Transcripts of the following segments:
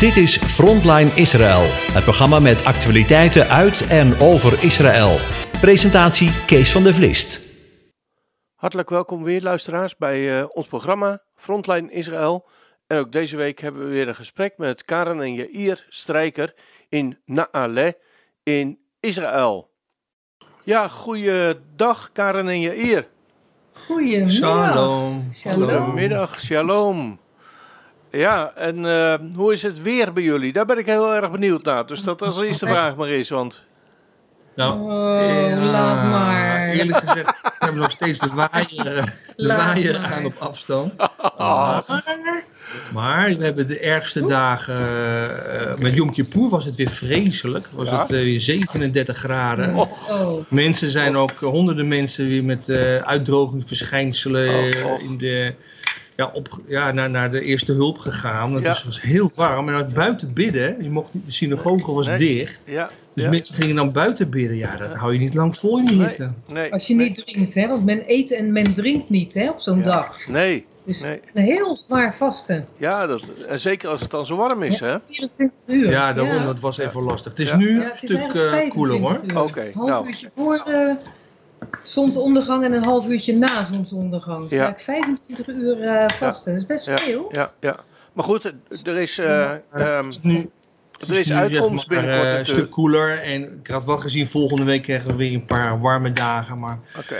Dit is Frontline Israël, het programma met actualiteiten uit en over Israël. Presentatie Kees van der Vlist. Hartelijk welkom weer luisteraars bij uh, ons programma Frontline Israël. En ook deze week hebben we weer een gesprek met Karen en Jair Strijker in Naale in Israël. Ja, goeiedag Karen en Jair. Goedemiddag. Shalom. Goedemiddag, shalom. Ja, en uh, hoe is het weer bij jullie? Daar ben ik heel erg benieuwd naar. Dus dat als eerste vraag maar eens, want... Nou, oh, ja, laat maar. Eerlijk gezegd, we hebben nog steeds de waaier, de waaier aan op afstand. Ah. Maar we hebben de ergste dagen, uh, met Yom Kippur was het weer vreselijk. Was Ja? het uh, weer 37 graden. Oh, Mensen zijn ook, uh, honderden mensen weer met uh, uitdrogingsverschijnselen Och, och. in de, ja, op, ja, naar, naar de eerste hulp gegaan. Het Ja. was, was heel warm. En uit buiten bidden, je mocht niet, de synagoge was Nee. dicht. Ja, Dus ja. mensen gingen dan buiten bidden. Ja, dat hou je niet lang vol in Nee. hitte. nee, als je nee, niet drinkt, hè? Want men eet en men drinkt niet, hè? Op zo'n Ja. dag. Nee, Dus nee. een heel zwaar vasten. Ja, dat, en zeker als het dan zo warm is, hè? 24 uur. Ja, daarom, Ja. dat was even lastig. Het is Ja. nu Ja, een stuk eh, koeler 25 hoor. Oké, Een half nou. uurtje voor eh, zonsondergang en een half uurtje na zonsondergang. Dus Ja. eigenlijk 25 uur eh, vasten. Dat is best Ja, veel. ja, ja. Maar goed, er is, eh, ehm, Het is nu, het er is uitkomst zeg maar, binnenkort eh, een stuk koeler. En ik had wel gezien, volgende week krijgen we weer een paar warme dagen. Maar Oké,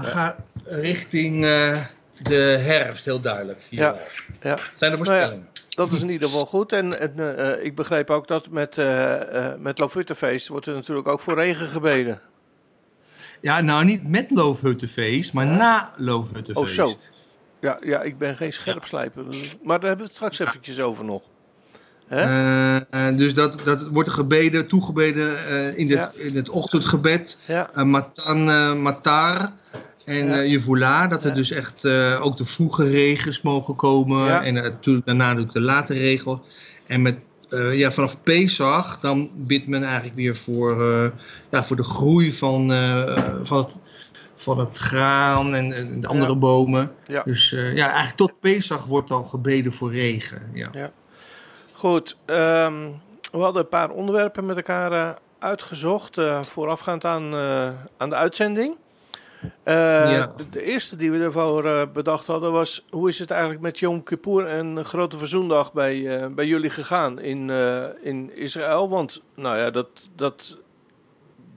we gaan richting eh, de herfst, heel duidelijk. Hier. Ja, ja. Zijn er voorspellingen? Dat is in ieder geval goed. En, en ik begreep ook dat met, eh eh met Loofhuttenfeest wordt er natuurlijk ook voor regen gebeden. Ja, nou niet met Loofhuttenfeest, maar na Loofhuttenfeest. Oh, zo. Ja, ja, ik ben geen scherpslijper. Maar daar hebben we het straks eventjes over nog. Eh, eh, dus dat, dat wordt er gebeden, toegebeden eh, in, het, Ja. in het ochtendgebed. ja, Matan Matar en Ja. Yevula. Dat er Ja. dus echt ook de vroege regens mogen komen. En natuurlijk daarna natuurlijk de late regel. En met, eh, ja, vanaf Pesach dan bidt men eigenlijk weer voor, eh, ja, voor de groei van, eh, van, het, van het graan en, en de andere Ja. bomen. Ja. Dus ja, eigenlijk tot Pesach wordt al gebeden voor regen. Ja. goed. ehm, we hadden een paar onderwerpen met elkaar uitgezocht. voorafgaand aan, aan de uitzending. Eh, Ja. de, de eerste die we ervoor eh, bedacht hadden was... hoe is het eigenlijk met Yom Kippur en Grote Verzoendag bij, eh, bij jullie gegaan in, eh, in Israël? Want nou ja, dat, dat,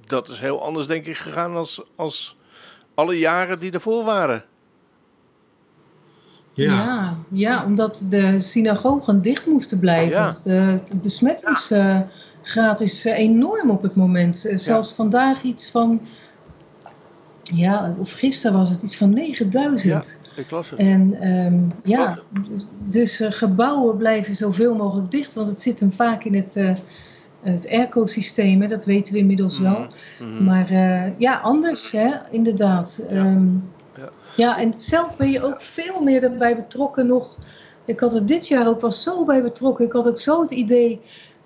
dat is heel anders denk ik gegaan als, als alle jaren die ervoor waren. Ja. Ja, ja, omdat de synagogen dicht moesten blijven. Ja. De, de besmettingsgraad is eh, enorm op het moment. Zelfs vandaag iets van, ja, of gisteren was het iets van 9000. Ik las het. En ehm, ja, dus eh, gebouwen blijven zoveel mogelijk dicht, want het zit hem vaak in het, eh het airco-systeem, dat weten we inmiddels wel. Mhm. Maar eh, ja, anders, hè, inderdaad. Ja. Ehm, Ja. ja, en zelf ben je ook veel meer erbij betrokken nog. Ik had er dit jaar ook wel zo bij betrokken. Ik had ook zo het idee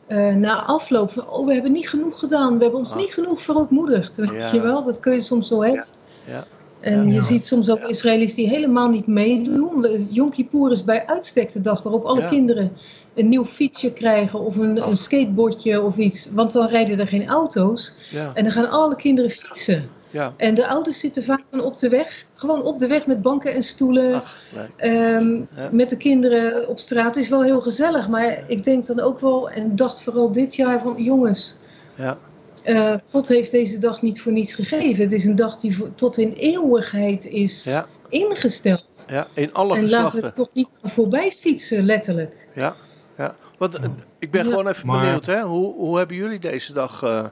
eh, na afloop van, oh, we hebben niet genoeg gedaan. We hebben ons Ah. niet genoeg verootmoedigd. Weet je wel, dat kun je soms zo hebben. Ja. En Ja. je ziet soms ook Israëli's die helemaal niet meedoen. Yom Kippur is bij uitstek de dag waarop alle kinderen een nieuw fietsje krijgen of een, een skateboardje of iets. Want dan rijden er geen auto's. En dan gaan alle kinderen fietsen. Ja. En de ouders zitten vaak dan op de weg. Gewoon op de weg met banken en stoelen. Ach, ehm, Ja. Met de kinderen op straat. Het is wel heel gezellig. Maar ik denk dan ook wel, en dacht vooral dit jaar van jongens. Ja. eh, God heeft deze dag niet voor niets gegeven. Het is een dag die voor- tot in eeuwigheid is Ja. ingesteld. ja, in alle en laten we geslachten. er toch niet voorbij fietsen, letterlijk. Ja, ja. Want, eh, ik ben Ja. gewoon even Maar- benieuwd, hè? Hoe, hoe hebben jullie deze dag, eh,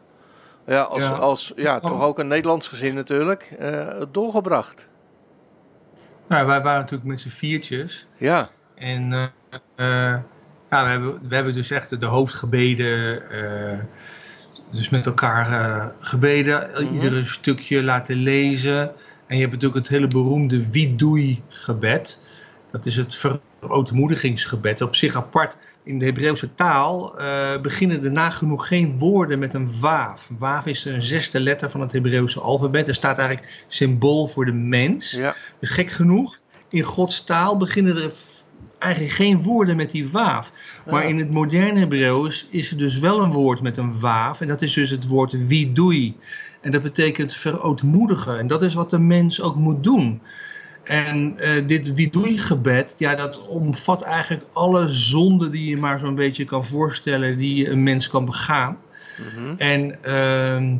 ja, als, Ja. als ja, toch ook een Nederlands gezin natuurlijk, eh, doorgebracht? Nou, wij waren natuurlijk met z'n viertjes. Ja, En eh, eh, ja, we, hebben, we hebben dus echt de hoofdgebeden, dus met elkaar gebeden, Mhm. ieder stukje laten lezen. En je hebt natuurlijk het hele beroemde Widui gebed. Dat is het verootmoedigingsgebed. Op zich apart. In de Hebreeuwse taal eh, beginnen er nagenoeg geen woorden met een waaf. Waaf is een zesde letter van het Hebreeuwse alfabet. Er staat eigenlijk symbool voor de mens. ja, Dus gek genoeg, in Gods taal beginnen er eigenlijk geen woorden met die waaf. Maar Ja. in het moderne Hebreeuws is er dus wel een woord met een waaf. En dat is dus het woord widui. En dat betekent verootmoedigen. En dat is wat de mens ook moet doen. En eh, dit widui-gebed, ja, dat omvat eigenlijk alle zonden die je maar zo'n beetje kan voorstellen die een mens kan begaan. Mhm. En ehm,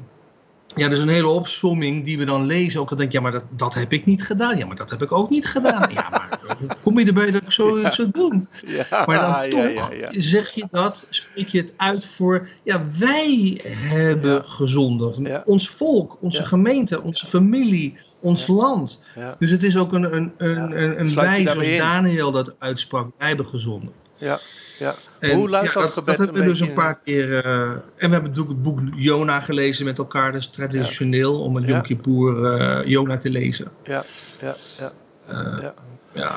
ja, dus een hele opsomming die we dan lezen. Ook dan denk je, ja, maar dat, dat heb ik niet gedaan. Ja, maar dat heb ik ook niet gedaan. Ja, maar kom je erbij dat ik zoiets zou doen? Ja, Maar dan ja, toch ja, ja. zeg je dat, spreek je het uit voor, ja, wij hebben Ja. gezondigd. Ja. Ons volk, onze Ja. gemeente, onze familie, ons land. Ja, Dus het is ook een, een, een, een, een wij zoals in? Daniel dat uitsprak. Wij hebben gezondigd. ja, ja. En Hoe luidt ja, dat dat, gebed dat hebben we een dus een paar keer. eh, en we hebben natuurlijk het boek Jona gelezen met elkaar. Dat is traditioneel om Ja. Yom Kippur eh, Jona te lezen. Ja, ja, ja. Eh, Ja. Ja.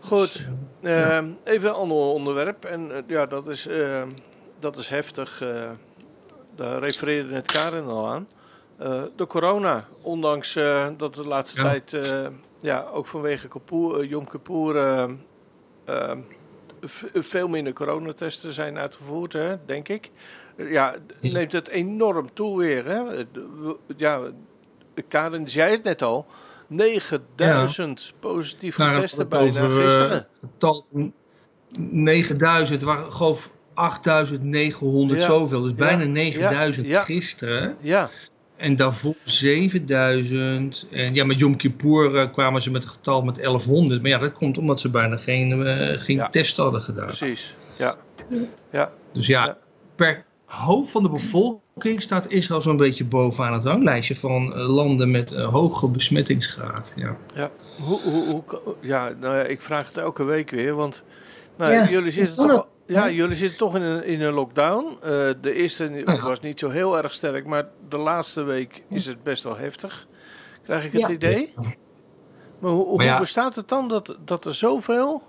Goed, Ja. ehm, even een ander onderwerp. En eh, ja, dat is, ehm, dat is heftig. eh, daar refereerde net Karin al aan. Eh, de corona. Ondanks dat de laatste Ja. tijd, ja, ook vanwege eh, Yom Kippur, ehm, veel minder coronatesten zijn uitgevoerd, hè, denk ik. Ja, neemt het enorm toe weer. Hè? Het- Ja, Karin zei het net al. 9000 positieve Nou, testen bijna over, eh, gisteren. getal van 9000. Het waren geloof 8900 Ja. zoveel. Dus Ja. bijna 9000 Ja. gisteren. Ja, En daarvoor 7000. En ja, met Yom Kippur eh, kwamen ze met een getal met 1100. Maar ja, dat komt omdat ze bijna geen, eh, geen test hadden gedaan. precies. Ja, ja, Dus Ja. per hoofd van de bevolking staat Israël zo'n beetje bovenaan het ranglijstje van eh, landen met een hoge besmettingsgraad. Ja. ja. Hoe, hoe, hoe, ja, nou ja, ik vraag het elke week weer, want nou, ja, jullie, zitten toch, ja, jullie zitten toch in een, in een lockdown. Eh, de eerste was niet zo heel erg sterk, maar de laatste week is het best wel heftig. Krijg ik het Ja. idee? Maar hoe, hoe Maar ja. bestaat het dan dat, dat er zoveel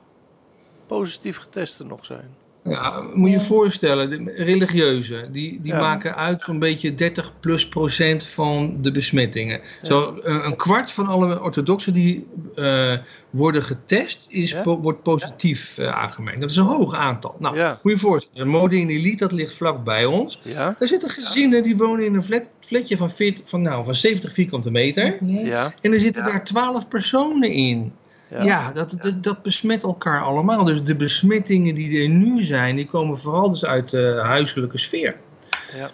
positief getesten nog zijn? Ja, moet je je voorstellen, de religieuzen, die, die Ja. maken uit zo'n beetje 30 plus procent van de besmettingen. Zo, een, een kwart van alle orthodoxen die eh, worden getest, is, Ja. po- wordt positief eh, aangemerkt. Dat is een hoog aantal. Nou, Ja. moet je je voorstellen, Modin Elite, dat ligt vlak bij ons. Ja, Er zitten gezinnen die wonen in een flat, flatje van, 40, van, nou, van 70 vierkante meter. ja, En er zitten daar 12 personen in. Ja. Ja, dat, dat, dat besmet elkaar allemaal. Dus de besmettingen die er nu zijn, die komen vooral dus uit de huiselijke sfeer. Ja.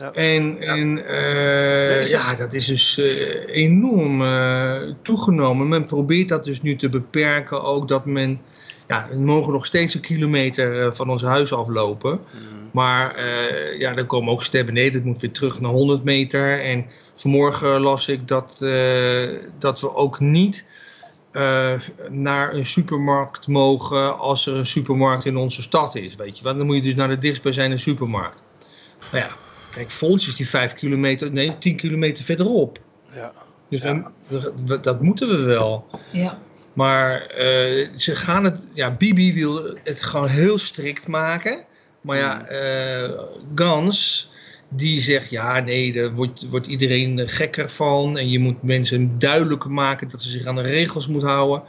Ja. En, en eh, ja, dat is dus eh, enorm eh, toegenomen. Men probeert dat dus nu te beperken. Ook dat men, ja, we mogen nog steeds een kilometer van ons huis aflopen. Mhm. Maar ja, er komen ook stemmen. Nee, dat moet weer terug naar 100 meter. En vanmorgen las ik dat, dat we ook niet eh, naar een supermarkt mogen als er een supermarkt in onze stad is. Weet je, wel. dan moet je dus naar de dichtstbijzijnde supermarkt. Nou ja, kijk, Volts is die 5 kilometer, nee, 10 kilometer verderop. ja. Dus we- we- we- dat moeten we wel. Ja. Maar eh, ze gaan het, ja, Bibi wil het gewoon heel strikt maken. Maar ja, eh, Gans, die zegt ja, nee, daar wordt, wordt iedereen gekker van. En je moet mensen duidelijk maken dat ze zich aan de regels moeten houden.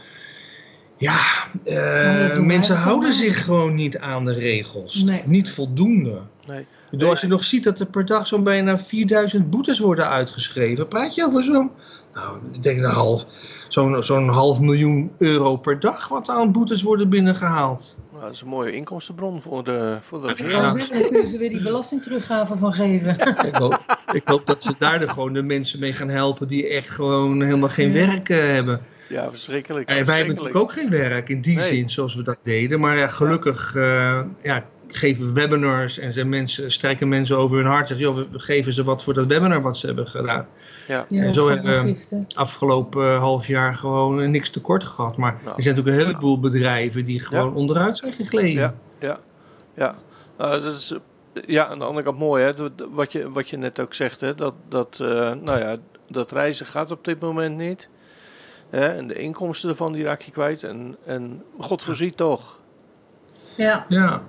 Ja, eh, wij mensen houden zich gewoon niet aan de regels. Nee. Niet voldoende. Nee. Als je nog ziet dat er per dag zo'n bijna 4000 boetes worden uitgeschreven, praat je over zo'n, nou, ik denk een half, zo'n zo'n half miljoen euro per dag wat aan boetes worden binnengehaald. Nou, dat is een mooie inkomstenbron voor de, voor de Ja. regering. Dan zeggen, kunnen ze weer die belastingteruggave van geven. Ik hoop, ik hoop dat ze daar de, gewoon de mensen mee gaan helpen die echt gewoon helemaal geen Ja. werk eh, hebben. Ja, verschrikkelijk. En wij hebben natuurlijk ook geen werk in die Nee. zin zoals we dat deden. Maar ja, gelukkig eh, ja, geven we webinars en zijn mensen, strijken mensen over hun hart. Zeggen, joh, we- we geven ze wat voor dat webinar wat ze hebben gedaan. Ja, Ja, En zo hebben we- afgelopen eh, half jaar gewoon eh, niks tekort gehad. Maar Nou. er zijn natuurlijk een heleboel bedrijven die gewoon onderuit zijn gegleden. Ja. ja, ja. Nou, dat is, eh, ja, aan de andere kant mooi, hè. Wat je, wat je net ook zegt, hè. Dat, dat, eh, nou ja, dat reizen gaat op dit moment niet. Hè? En de inkomsten ervan, die raak je kwijt. En, en God voorziet toch. Ja. Ja.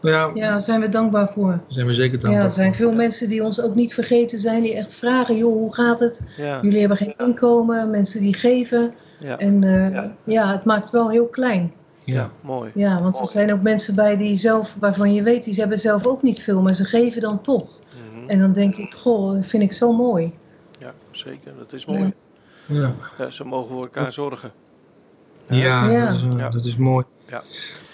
Ja, ja, daar zijn we dankbaar voor. daar zijn we zeker Ja, dankbaar er zijn voor. veel mensen die ons ook niet vergeten zijn, die echt vragen, joh, hoe gaat het? Ja, Jullie hebben geen inkomen, mensen die geven. ja. En eh, ja. het maakt wel heel klein. Ja, mooi. Ja, want er zijn ook mensen bij die zelf, waarvan je weet, die ze hebben zelf ook niet veel, maar ze geven dan toch. Mhm. En dan denk ik, goh, dat vind ik zo mooi. Ja, zeker. Dat is mooi. Ja, Ja, ze mogen voor elkaar zorgen. ja, Ja. Dat, is, Ja. dat is mooi. Ja.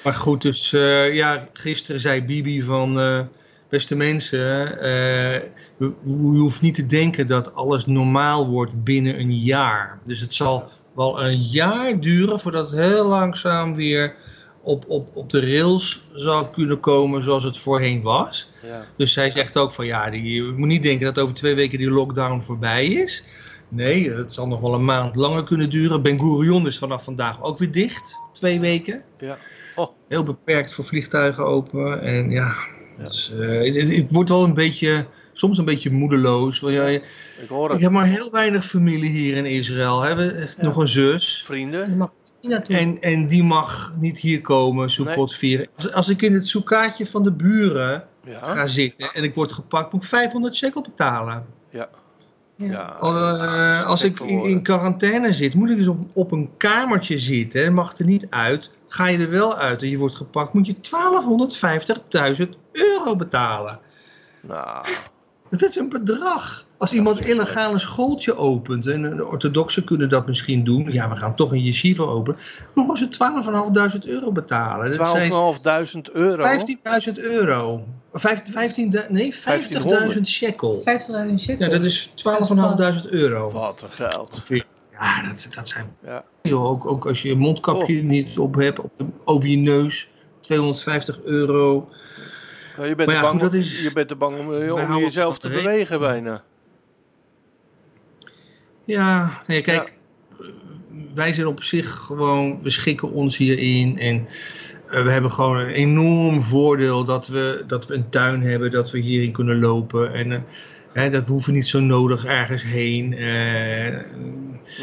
Maar goed, dus eh, ja, gisteren zei Bibi van, eh, beste mensen, eh, je, je hoeft niet te denken dat alles normaal wordt binnen een jaar. Dus het zal wel een jaar duren voordat het heel langzaam weer op, op, op de rails zal kunnen komen zoals het voorheen was. Ja. Dus zij zegt ook van ja, die, je moet niet denken dat over twee weken die lockdown voorbij is. Nee, het zal nog wel een maand langer kunnen duren. Ben Gurion is vanaf vandaag ook weer dicht. Twee weken. Ja. Oh, Heel beperkt voor vliegtuigen open. En ja, Ja. Dus, eh, het- ik word wel een beetje, soms een beetje moedeloos. Want ja, ik hoor ik het. heb maar heel weinig familie hier in Israël. Hè. We hebben Ja. nog een zus. Vrienden. Je mag niet naartoe. En, en die mag niet hier komen, Sukkot vieren. Als, als ik in het soekaatje van de buren Ja. ga zitten en ik word gepakt, moet ik 500 shekel betalen. Ja. Ja. eh, als ik in, quarantaine zit, moet ik dus op, op een kamertje zitten. en Mag er niet uit. Ga je er wel uit en je wordt gepakt, moet je 1250.000 euro betalen. Nou, Dat is een bedrag. Als iemand illegaal een schooltje opent, en de orthodoxen kunnen dat misschien doen. Ja, we gaan toch een yeshiva openen. Dan moeten ze 12.500 euro betalen. Dat zijn 12.500 euro. 15.000 euro. Vijf- 15, nee, 50.000 shekel. 50.000 shekel. Ja, dat is 12.500 euro. Wat een geld. Ja, dat, dat zijn Ja. Joh, ook, ook als je je mondkapje Oh. niet op hebt, op de- over je neus, 250 euro. Nou, je, bent ja, bang, goed, dat om- is- je bent te bang om, om houden jezelf te bewegen bijna. Ja, nee, kijk, eh, wij zijn op zich gewoon, we schikken ons hierin en eh, we hebben gewoon een enorm voordeel dat we, dat we een tuin hebben, dat we hierin kunnen lopen. En eh, hè, dat we hoeven niet zo nodig ergens heen. eh,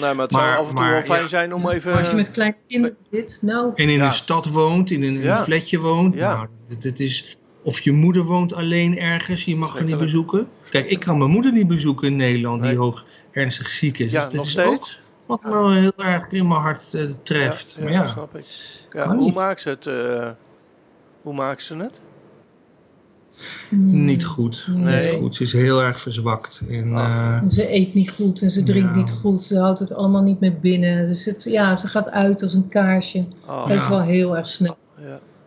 Nee, maar het Maar- zou af en toe maar, wel fijn ja. zijn om even... Maar als je met kleine kinderen zit, nou, en in Ja. een stad woont, in een, in Ja. een flatje woont. Ja. Nou, het, het is, of je moeder woont alleen ergens, je mag haar niet bezoeken. Kijk, ik kan mijn moeder niet bezoeken in Nederland, Nee. die hoog ernstig ziek is. ja, Dus nog is ook steeds. wat me heel erg in mijn hart eh, treft. Ja, maar ja, ja, snap ik. Ja, kan hoe niet. maakt ze het? eh, hoe maakt ze het? niet goed. Nee. Niet goed. Ze is heel erg verzwakt. En, eh, Ze eet niet goed en ze drinkt Ja. niet goed. Ze houdt het allemaal niet meer binnen. Dus het, ja, ze gaat uit als een kaarsje. Oh, Dat is wel heel erg snel.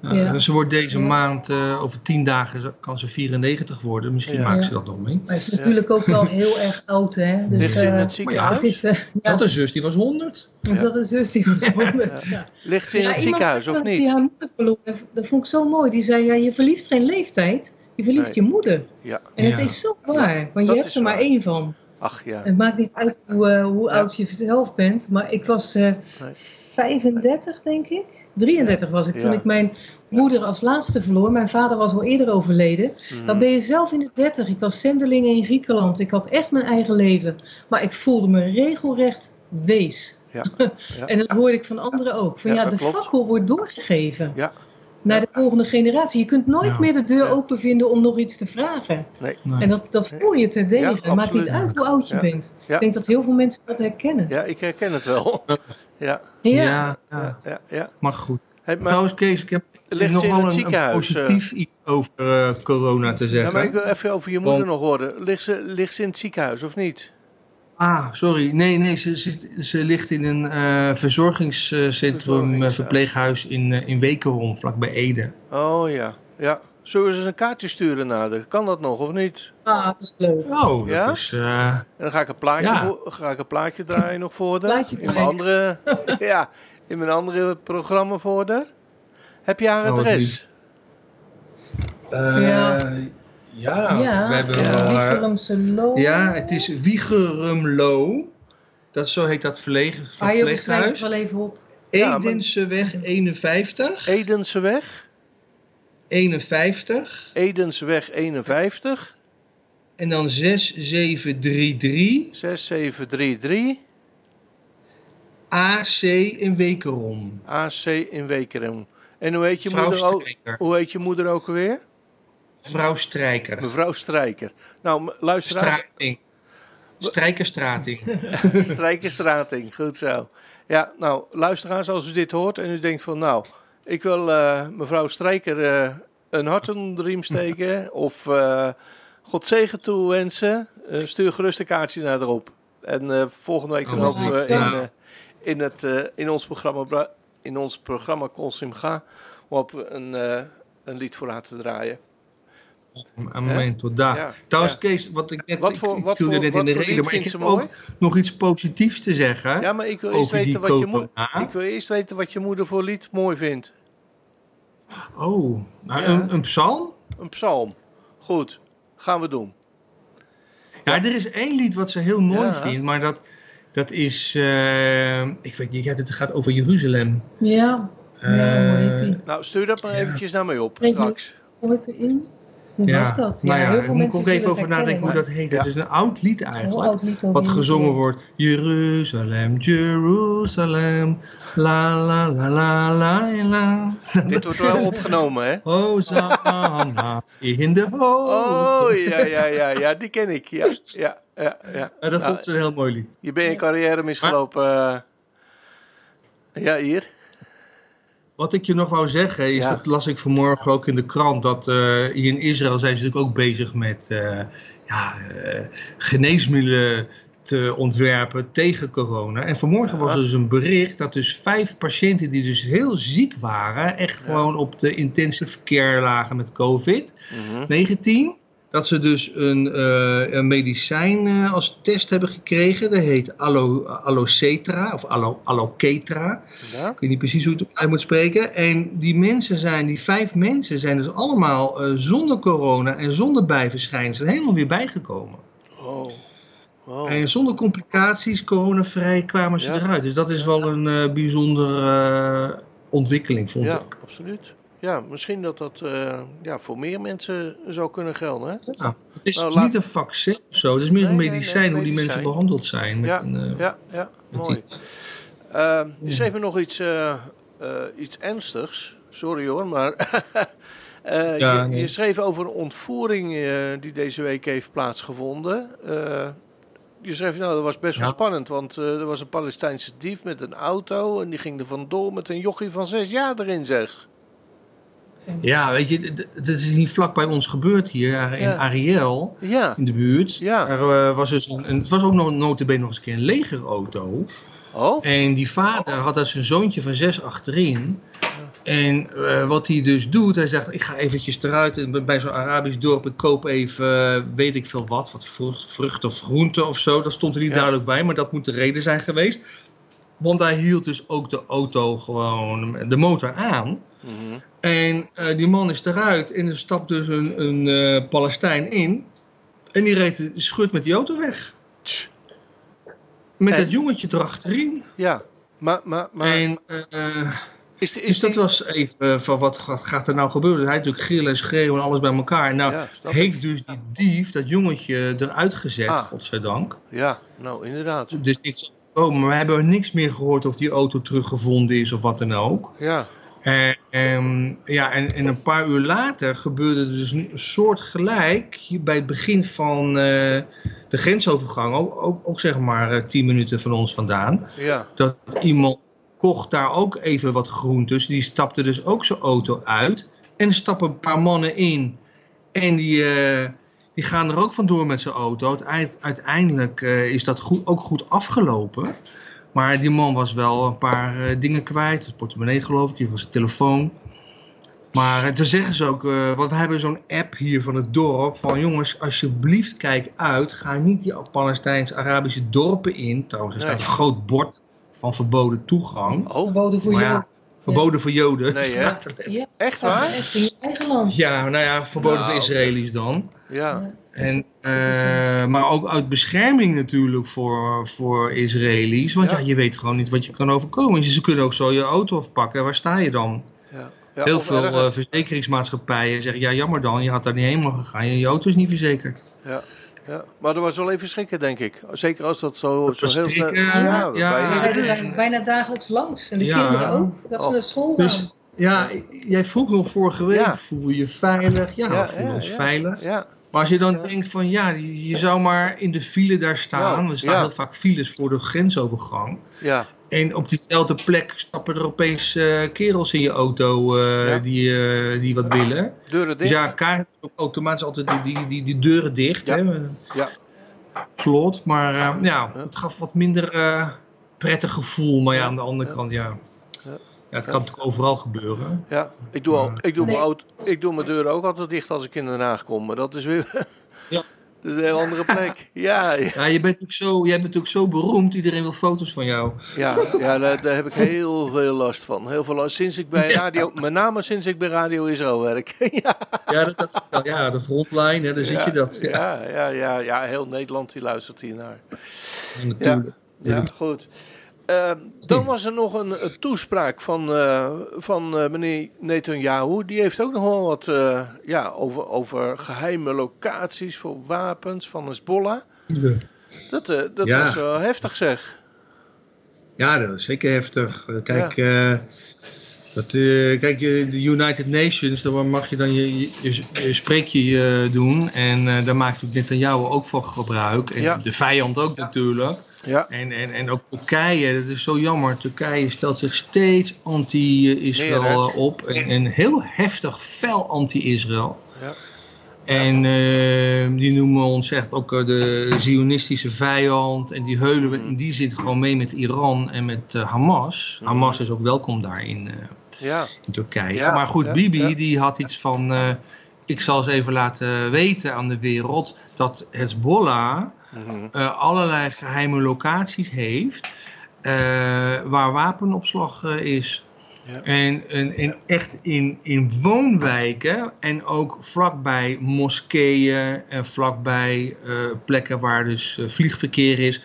Ja. ja, Ze wordt deze Ja. maand, eh, over tien dagen kan ze 94 worden. Misschien Ja. maakt ze dat nog mee. Maar ze is natuurlijk ook wel heel erg oud, hè. Dus, Ligt ze in eh, het ziekenhuis? het is, Ik ja, had een zus, die was 100. er zat een zus die was honderd. Ja. Ligt ze in Ja, het ziekenhuis of eens Die niet? haar moeder verloor. Dat vond ik zo mooi. Die zei, ja, je verliest geen leeftijd. Je verliest Nee. je moeder. Ja. En het is zo waar. Want dat je hebt is er maar één van. Ach ja. Het maakt niet uit hoe, hoe Ja. oud je zelf bent. Maar ik was eh, Nee. 35, denk ik. 33 was ik toen Ja. ik mijn moeder als laatste verloor. Mijn vader was al eerder overleden. Mhm. Dan ben je zelf in de 30. Ik was zendeling in Griekenland. Ik had echt mijn eigen leven. Maar ik voelde me regelrecht wees. Ja. Ja. En dat hoorde ik van anderen ook. Van Ja, de klopt. fakkel wordt doorgegeven Ja. Naar de volgende generatie. Je kunt nooit Ja. meer de deur Ja. open vinden om nog iets te vragen. Nee. Nee. En dat, dat voel je ter dege. Ja, Het maakt niet uit hoe oud je Ja. bent. Ja. Ik denk dat heel veel mensen dat herkennen. ja, ik herken het wel. Ja. Ja. ja, ja, Ja, ja, ja. maar goed. Hey, maar, Trouwens, Kees, ik heb Ligt nog ze in wel het een, een ziekenhuis, eh? positief iets over eh, corona te ja, zeggen. maar ik wil even over je moeder Want- nog horen. Ligt ze, ligt ze in het ziekenhuis of niet? Ah, sorry. Nee, nee, ze, zit- ze ligt in een eh, verzorgingscentrum, eh, verpleeghuis in, eh, in Wekerom, vlakbij Ede. Oh ja. ja. Zullen we eens een kaartje sturen naar de? Kan dat nog of niet? Ah, dat is leuk. Oh, dat Ja? is... eh, En dan ga ik een plaatje, Ja. voor, ga ik een plaatje draaien nog voor de. Plaatje in mijn andere, ja, in mijn andere programma voor de. Heb je haar Oh, adres? eh, Ja. Ja. ja, we hebben ja. wel... eh, ja, het is Wiegerumlo. Dat, zo heet dat verlegen, Ah, joh, we schrijven het verpleeghuis. wel even op. Edenseweg 51. Edenseweg. 51. Edensweg 51 En dan 6733 6733 AC in Wekerom. AC in Wekerum. En hoe heet je, moeder ook, hoe heet je moeder ook alweer? Vrouw Strijker. Mevrouw Strijker. Nou, luisteraars, Strating. Strijkerstrating. Strijkerstrating, goed zo. Ja, nou, luisteraars, als u dit hoort en u denkt van, nou, Ik wil eh, mevrouw Strijker eh, een hart onder de riem steken. of eh, God zegen toewensen. Eh, stuur gerust een kaartje naar erop. En volgende week dan Oh, hopen we in, in, het, in ons programma, in ons programma Consim Ga we een, een lied voor haar te draaien. Amen, tot daar. Ja, Trouwens, ja. Kees, wat ik net, Wat ik- voor- ik wat viel voor- er net in de reden, maar ik heb ook mooi? nog iets positiefs te zeggen. Ja, maar ik wil eerst over die weten wat je, ik wil eerst weten wat je moeder voor lied mooi vindt. Oh, nou, Ja. een, een psalm? Een psalm. Goed, gaan we doen. Ja, er is één lied wat ze heel mooi Ja. vindt, maar dat, dat is, eh, ik weet niet, ja, het gaat over Jeruzalem. Ja, ja hoe heet die? Nou, stuur dat maar Ja. eventjes naar mij op straks. Hoe heet erin? Hoe ja, was dat? nou ja, heel daar veel moet ik mensen even over nadenken hoe dat heet. Ja. Het is een oud lied Heel eigenlijk. oud lied over Wat gezongen wordt. Jeruzalem, Jeruzalem, la la la la la la. Dit wordt wel opgenomen, hè? Hosanna in de hoogte. Oh, ja, ja, ja, ja, die ken ik. Ja, ja, ja. ja. Ja, dat Nou, vond ze een heel mooi lied. je bent je carrière misgelopen. eh. Ja, hier. Wat ik je nog wou zeggen is, Ja. dat las ik vanmorgen ook in de krant, dat eh, hier in Israël zijn ze natuurlijk ook bezig met eh, ja, eh, geneesmiddelen te ontwerpen tegen corona. En vanmorgen was dus een bericht dat dus vijf patiënten die dus heel ziek waren, echt Ja. gewoon op de intensive care lagen met COVID-19, dat ze dus een, eh, een medicijn eh, als test hebben gekregen. Dat heet Allo, Allocetra of Allo, Alloketra. Ja? Ik weet niet precies hoe ik het uit moet spreken. En die mensen zijn, die vijf mensen zijn dus allemaal eh, zonder corona en zonder bijverschijnselen helemaal weer bijgekomen. Oh. oh. En zonder complicaties, coronavrij kwamen ze Ja. eruit. Dus dat is wel een bijzondere ontwikkeling, vond Ja, ik. absoluut. Ja, misschien dat dat eh, ja, voor meer mensen zou kunnen gelden, hè? Ja, het is Nou, dus laat- niet een vaccin of zo. Het is meer Nee, een medicijn, nee, hoe die medicijn. mensen behandeld zijn. Met Ja, een, eh, Ja, ja, mooi. die- Uh, je schreef me nog iets, eh, iets ernstigs. Sorry hoor, maar... Ja, je, je schreef over een ontvoering die deze week heeft plaatsgevonden. Je schreef, nou, dat was best wel spannend, want er was een Palestijnse dief met een auto en die ging er vandoor met een jochie van zes jaar erin, zeg. Ja, weet je, dat is niet vlak bij ons gebeurd hier eh, in Ja. Ariel. Ja, in de buurt. Ja. Er eh, was dus een, het was ook nog notabene nog eens een keer een legerauto. oh, En die vader had daar zijn zoontje van zes achterin. En eh, wat hij dus doet, hij zegt, ik ga eventjes eruit en bij zo'n Arabisch dorp, ik koop even, weet ik veel wat, wat vrucht, vrucht of groente of zo. Dat stond er niet duidelijk bij, maar dat moet de reden zijn geweest. Want hij hield dus ook de auto gewoon, de motor aan. En eh, die man is eruit en er stapt dus een, een eh, Palestijn in. En die reed, schudt met die auto weg. Tch. Met En? dat jongetje erachterin. ja. Maar, maar, maar En, eh, is, de, is dus dat die- was even van wat gaat, er nou gebeuren. Hij natuurlijk gillen en schreeuwen en alles bij elkaar. Nou, Ja, heeft dus die dief dat jongetje eruit gezet, Ah. godzijdank. Ja, nou inderdaad. Dus niks gekomen. Maar we hebben niks meer gehoord of die auto teruggevonden is of wat dan ook. Ja, En, ehm, ja, en, en een paar uur later gebeurde er dus een soort gelijk hier bij het begin van eh, de grensovergang, ook, ook, ook zeg maar eh, tien minuten van ons vandaan, ja, dat iemand kocht daar ook even wat groentes. Die stapte dus ook zijn auto uit en er stappen een paar mannen in en die, eh, die gaan er ook vandoor met zijn auto. Uite- Uiteindelijk is dat goed, ook goed afgelopen. Maar die man was wel een paar eh, dingen kwijt. Het portemonnee geloof ik, hier was zijn telefoon. Maar eh, toen zeggen ze ook, eh, want we hebben zo'n app hier van het dorp. Van jongens, alsjeblieft kijk uit. Ga niet die Palestijns-Arabische dorpen in. Trouwens, er staat Nee. een groot bord van verboden toegang. Oh, Verboden voor jou. verboden voor Joden. Nee, hè? Ja, echt dat waar? is echt in je eigen land. Ja, nou ja, verboden Nou, voor Israëli's dan. Ja, En, eh, maar ook uit bescherming natuurlijk voor, voor Israëli's. Want Ja. ja. je weet gewoon niet wat je kan overkomen. Ze kunnen ook zo je auto afpakken. Waar sta je dan? ja. ja Heel veel erger. eh, verzekeringsmaatschappijen zeggen... ja, jammer dan, je had daar niet heen mogen gaan. Je, auto is niet verzekerd. ja, ja. Maar dat was wel even schrikken, denk ik. Zeker als dat zo, zo was heel snel... ja. bij Ja, rijden bijna dagelijks langs. En de Ja. kinderen ook. Dat ze naar school Dus-. Ja, jij vroeg nog vorige week, Ja. voel je je veilig? Ja, Ja, we voelen ja, ons ja. veilig. Ja, Maar als je dan denkt van ja, je, zou maar in de file daar staan. Ja, er staan ja. heel vaak files voor de grensovergang. Ja, En op diezelfde plek stappen er opeens eh, kerels in je auto eh, Ja. die, eh, die wat willen. deuren Dus dicht. ja, kaart automatisch altijd die, die, die, die deuren dicht. Ja. Hè? Ja. Slot. Maar ja, het gaf wat minder prettig gevoel. Maar ja, aan de andere kant, ja. Ja. Ja, het kan natuurlijk overal gebeuren. Ja, ik doe, al, ik, doe mijn auto, ik doe mijn deuren ook altijd dicht als ik in Den Haag kom. Maar dat is weer Ja. dat is een heel andere plek. Ja, ja, Ja, je bent natuurlijk zo, jij bent natuurlijk zo beroemd. Iedereen wil foto's van jou. ja, ja daar, daar heb ik heel veel last van. Heel veel last. Sinds ik bij radio, met name sinds ik bij Radio Israël werk. ja, Ja, dat, dat, ja de frontline, hè, daar zit je dat. Ja, Ja, ja, ja, ja, heel Nederland die luistert hier naar. natuurlijk. Ja, goed. Eh, dan was er nog een, een toespraak van, eh, van eh, meneer Netanyahu. Die heeft ook nog wel wat eh, ja, over, over geheime locaties voor wapens van Hezbollah. Dat, eh, dat Ja. was wel heftig zeg. Ja, dat is zeker heftig. Eh, Kijk, eh, dat, eh, kijk je- de United Nations, daar mag je dan je, je, je- je spreekje eh, doen. En eh, daar maakt Netanyahu ook van gebruik. En de vijand ook natuurlijk. Ja, En, en, en ook Turkije, dat is zo jammer. Turkije stelt zich steeds anti-Israël op. En, en heel heftig, fel anti-Israël. ja, En eh, die noemen ons echt ook eh, de Zionistische vijand. En die heulen we in die zin gewoon mee met Iran en met eh, Hamas. Mhm. Hamas is ook welkom daar in, eh, ja, in Turkije. Ja, maar goed, ja, Bibi die had iets van... ik zal eens even laten weten aan de wereld dat Hezbollah mhm, eh, allerlei geheime locaties heeft... eh, waar wapenopslag eh, is. Ja. En, en, en echt in, in woonwijken en ook vlakbij moskeeën en vlakbij plekken waar dus vliegverkeer is.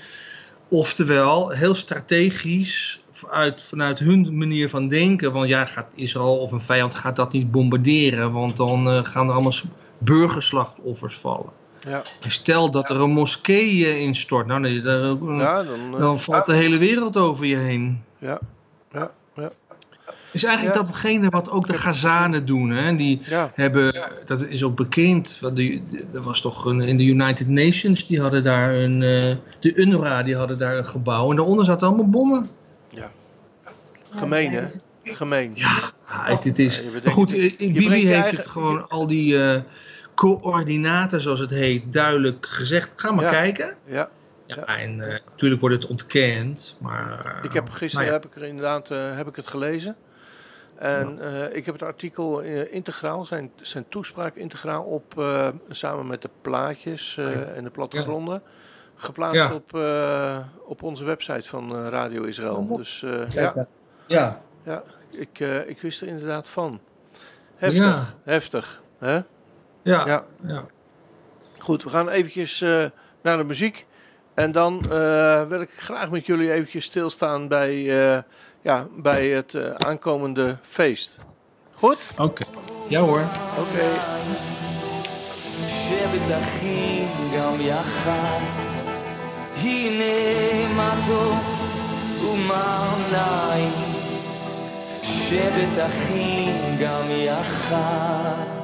Oftewel, heel strategisch vanuit, vanuit hun manier van denken. Van ja, gaat Israël of een vijand gaat dat niet bombarderen, want dan gaan er allemaal burgerslachtoffers vallen. Ja. Stel dat er een moskee eh, instort, nou, nee, daar, ja dan, eh, dan valt de hele wereld over je heen. ja, ja, ja, is eigenlijk Ja. datgene wat ook de Gazanen doen. Hè? Die ja, hebben, dat is ook bekend. van die- Er was toch een, in de United Nations, die hadden daar een, eh, de UNRWA, die hadden daar een gebouw. En daaronder zaten allemaal bommen. gemeen hè, gemeen. Ja, het, het is. Ja, bedenkt goed, Bibi heeft eigen- het gewoon al die eh, coördinaten, zoals het heet, duidelijk gezegd. Ga maar Ja. kijken. Ja, Ja, Ja. en eh, natuurlijk wordt het ontkend, maar... eh, Ik heb gisteren nou ja. heb ik er inderdaad eh, heb ik het gelezen. En ik heb het artikel integraal, zijn, zijn toespraak integraal op, samen met de plaatjes en de plattegronden, geplaatst Ja. op, op onze website van Radio Israël. Oh, Dus ja, Ja, ja ik, ik wist er inderdaad van. Heftig, Ja. heftig. Hè? ja, Ja. ja. ja. Goed, we gaan eventjes eh, naar de muziek. En dan eh, wil ik graag met jullie eventjes stilstaan bij, eh, ja, bij het eh, aankomende feest. Goed? Oké. Ja hoor. Oké. שבט אחים גם יחד, הנה מה טוב ומה נעים. שבט אחים גם יחד,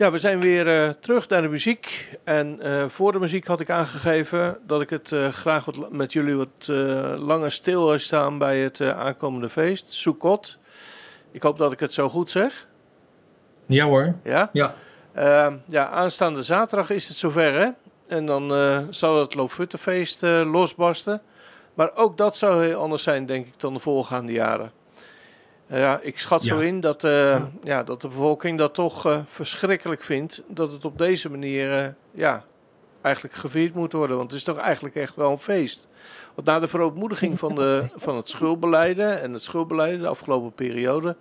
Ja, we zijn weer eh, terug naar de muziek. En eh, voor de muziek had ik aangegeven dat ik het eh, graag wat, met jullie wat langer stil wil staan bij het aankomende feest, Sukkot. Ik hoop dat ik het zo goed zeg. Ja hoor. Ja? Ja. Eh, ja, aanstaande zaterdag is het zover, hè? En dan zal het Loofhuttenfeest losbarsten. Maar ook dat zou heel anders zijn, denk ik, dan de voorgaande jaren. Ja, ik schat zo in dat, eh, ja. dat de bevolking dat toch eh, verschrikkelijk vindt. Dat het op deze manier eh, ja, eigenlijk gevierd moet worden. Want het is toch eigenlijk echt wel een feest. Want na de verootmoediging van, de, van het schuldbeleiden en het schuldbeleiden de afgelopen periode...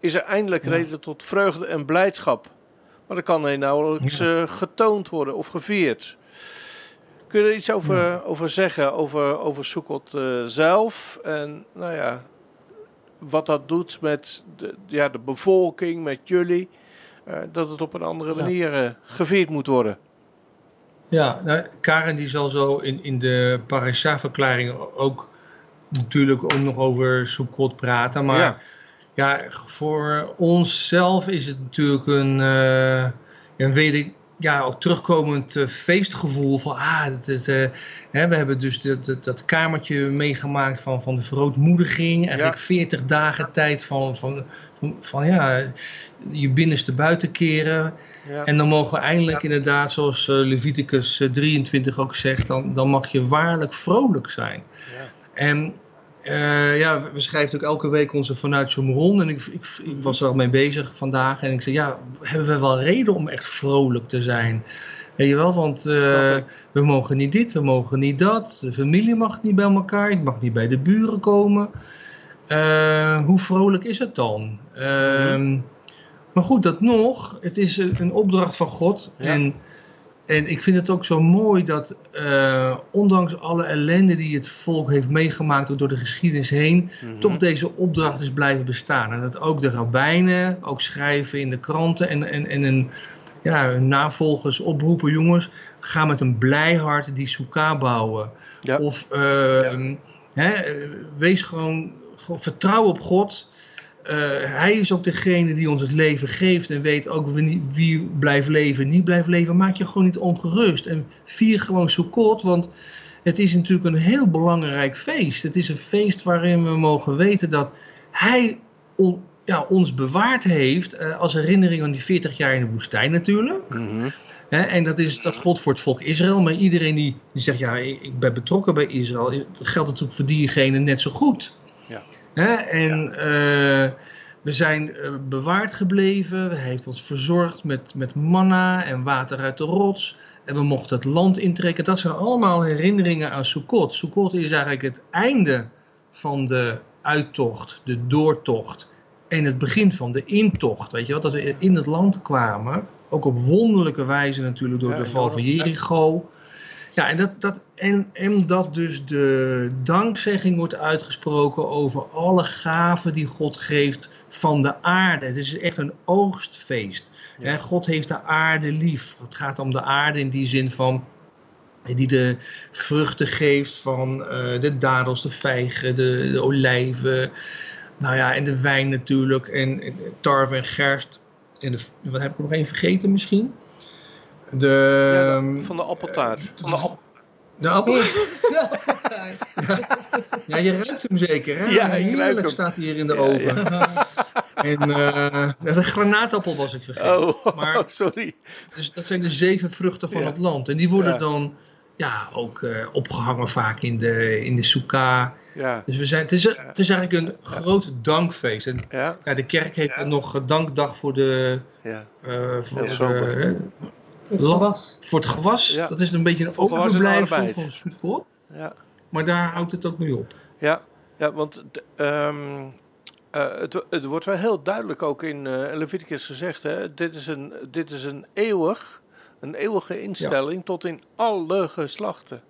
is er eindelijk Ja. reden tot vreugde en blijdschap. Maar dat kan heel nauwelijks getoond worden of gevierd. Kun je er iets over, over zeggen, over, over Sukkot eh, zelf? En nou ja, wat dat doet met de, ja, de bevolking, met jullie. eh, dat het op een andere Ja. manier eh, gevierd moet worden. Ja, nou, Karen die zal zo in, in de parasha-verklaring ook natuurlijk ook nog over Sukkot praten. Maar Ja. ja, voor onszelf is het natuurlijk een, eh een weder, ja, ook terugkomend eh, feestgevoel van ah, eh, hè, we hebben dus dat, dat, dat kamertje meegemaakt van, van de verootmoediging. Eigenlijk 40 dagen tijd van, van, van, van ja, je binnenste buiten keren. Ja. En dan mogen we eindelijk inderdaad, zoals eh, Leviticus eh, 23 ook zegt, dan, dan mag je waarlijk vrolijk zijn. Ja. En eh, ja, we schrijven ook elke week onze vanuit Zomeron. En ik, ik, ik was er al mee bezig vandaag. En ik zei, ja, hebben we wel reden om echt vrolijk te zijn? Weet je wel, want eh, we mogen niet dit, we mogen niet dat. De familie mag niet bij elkaar, ik mag niet bij de buren komen. Eh, hoe vrolijk is het dan? Ehm, Maar goed, dat nog, het is een een opdracht van God. Ja. En, en ik vind het ook zo mooi dat, eh, ondanks alle ellende die het volk heeft meegemaakt door- de geschiedenis heen, Mhm. toch deze opdracht is blijven bestaan. En dat ook de rabbijnen ook schrijven in de kranten en, en, en een, ja, hun navolgers oproepen, jongens, ga met een blij hart die soeka bouwen. Ja. Of eh, hè, eh, wees gewoon, gewoon vertrouw op God. Eh, hij is ook degene die ons het leven geeft en weet ook wie, wie blijft leven, niet blijft leven. Maak je gewoon niet ongerust en vier gewoon Sukkot, want het is natuurlijk een heel belangrijk feest. Het is een feest waarin we mogen weten dat hij on- ja, ons bewaard heeft eh, als herinnering aan die 40 jaar in de woestijn natuurlijk. Mhm. En dat is dat God voor het volk Israël. Maar iedereen die, die zegt, ja, ik ik ben betrokken bij Israël, dat geldt natuurlijk voor diegene net zo goed. Ja. Hè, en eh, we zijn eh, bewaard gebleven. Hij heeft ons verzorgd met, met manna en water uit de rots. En we mochten het land intrekken. Dat zijn allemaal herinneringen aan Sukkot. Sukkot is eigenlijk het einde van de uittocht, de doortocht. En het begin van de intocht. Weet je wel, dat we in het land kwamen. Ook op wonderlijke wijze natuurlijk door Ja, de val van. Jericho. Ja, en dat, dat, en, en dat dus de dankzegging wordt uitgesproken over alle gaven die God geeft van de aarde. Het is echt een oogstfeest. Ja. God heeft de aarde lief. Het gaat om de aarde in die zin van die de vruchten geeft van eh, de dadels, de vijgen, de, de olijven. Nou ja, en de wijn natuurlijk. En, en tarwe en gerst. En de, wat heb ik nog één vergeten misschien? De, Ja, ehm, de- van de appeltaart. van de, app- de appel? Ja, je ruikt hem zeker, hè? Ja, Heerlijk staat hij hier in de Ja, oven. En eh, de granaatappel was ik vergeten. Oh, Maar- sorry. Dus dat zijn de zeven vruchten van Ja. het land. En die worden Ja. dan ja, ook eh, opgehangen vaak in de, in de soeka. Ja, Dus we zijn, het, is, het is eigenlijk een groot dankfeest. En ja, ja, de kerk heeft nog dankdag voor, de, ja. eh, voor, de, gewas. voor het gewas. Ja. Dat is een beetje een overblijfsel van Sukkot. ja. Maar daar houdt het ook mee op. Ja, ja want ehm, eh, het, het wordt wel heel duidelijk ook in eh, Leviticus gezegd. Hè? Dit, is een, dit is een eeuwig, een eeuwige instelling tot in alle geslachten.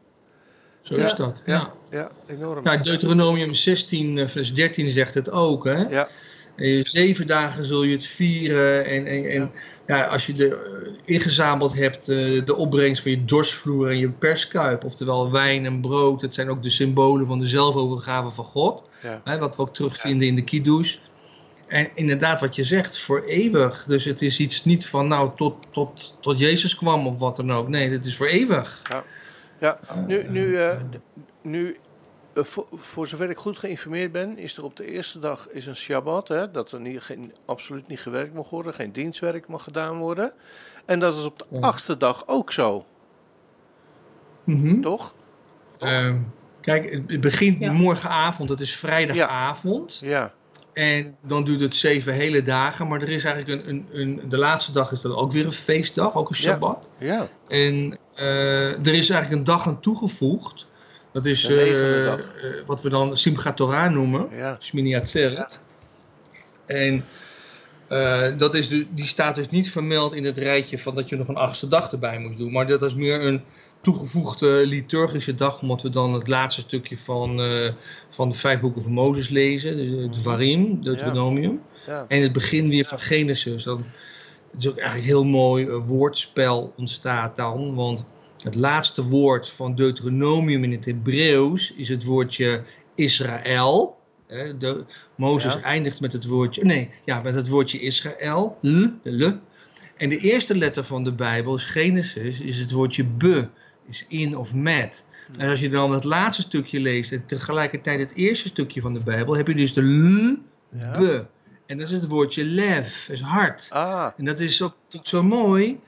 Zo Ja. is dat. Ja. Ja, enorm. Ja, Deuteronomium 16, eh, vers 13 zegt het ook. Hè? Ja. Zeven dagen zul je het vieren. En, en, en ja. als je de, eh, ingezameld hebt eh, de opbrengst van je dorsvloer en je perskuip. Oftewel wijn en brood. Het zijn ook de symbolen van de zelfovergave van God. Ja. Hè, wat we ook terugvinden in de kiddush. En inderdaad, wat je zegt, voor eeuwig. Dus het is iets niet van, nou, tot, tot, tot Jezus kwam of wat dan ook. Nee, het is voor eeuwig. Ja, nu, nu, eh, nu voor, voor zover ik goed geïnformeerd ben, is er op de eerste dag is een Shabbat, hè, dat er niet, geen, absoluut niet gewerkt mag worden, geen dienstwerk mag gedaan worden. En dat is op de Ja. achtste dag ook zo, Mhm. toch? Ehm, kijk, het- begint Ja. morgenavond, het is vrijdagavond. Ja, En dan duurt het zeven hele dagen. Maar er is eigenlijk een, een, een, de laatste dag is dan ook weer een feestdag, ook een. Shabbat. ja, En eh, er is eigenlijk een dag aan toegevoegd. Dat is eh, eh, wat we dan Simchat Torah noemen. ja. En eh, dat is de, die staat dus niet vermeld in het rijtje van dat je nog een achtste dag erbij moest doen. Maar dat is meer een toegevoegde liturgische dag, omdat we dan het laatste stukje van, van de vijf boeken van Mozes lezen. Dus het Varim, Deuteronomium. ja, En het begin weer van Genesis. Dan, het is ook eigenlijk heel mooi woordspel ontstaat dan. Want het laatste woord van Deuteronomium in het Hebreeuws is het woordje Israël. De, Mozes Ja. eindigt met het woordje, nee, ja, met het woordje Israël, l, le. En de eerste letter van de Bijbel is Genesis, is het woordje be, is in of met. En als je dan het laatste stukje leest en tegelijkertijd het eerste stukje van de Bijbel, heb je dus de l, ja. be. En dat is het woordje lev, is hart. Ah, En dat is ook, ook zo mooi.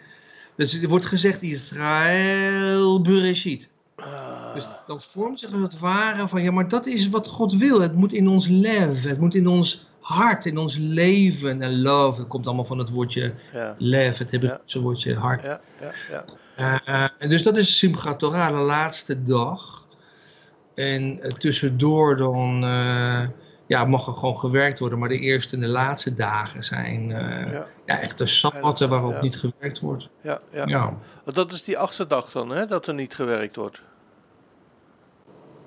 Dus er wordt gezegd Israël Bereshit. ah, Dus dan vormt zich als het ware van, ja, maar dat is wat God wil. Het moet in ons leven, het moet in ons hart, in ons leven. En love, dat komt allemaal van het woordje ja, lev, het Hebreeuwse woordje hart. ja, ja, ja. Eh, eh, dus dat is Simchat Torah, de laatste dag. En eh, tussendoor dan ja, mag er gewoon gewerkt worden. Maar de eerste en de laatste dagen zijn eh, Ja, ja, echt de sabbatten waarop Ja. niet gewerkt wordt. ja, ja. Ja, Dat is die achtste dag dan, hè, dat er niet gewerkt wordt.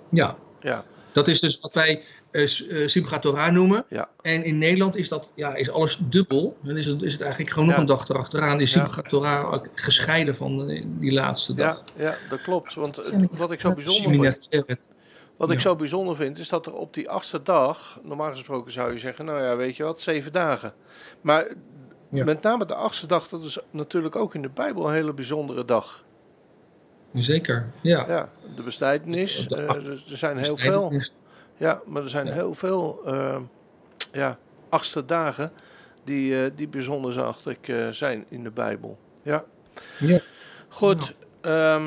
ja. Ja, dat is dus wat wij Simchat Torah noemen. ja, En in Nederland is, dat, ja, is alles dubbel. Dan is het, is het eigenlijk gewoon nog een dag erachteraan. Is. Simchat Torah gescheiden van die laatste dag. ja, ja, dat klopt. Want wat ik zo bijzonder Wat ik zo bijzonder vind, is dat er op die achtste dag, normaal gesproken zou je zeggen, nou ja, weet je wat, zeven dagen. Maar Ja. met name de achtste dag, dat is natuurlijk ook in de Bijbel een hele bijzondere dag. Zeker, ja. Ja, de besnijdenis, De eh, acht- er er zijn heel veel. Ja, maar er zijn Ja. heel veel eh, ja, achtste dagen die, eh, die bijzonder zachtig zijn in de Bijbel. Ja. Ja. Goed, eh,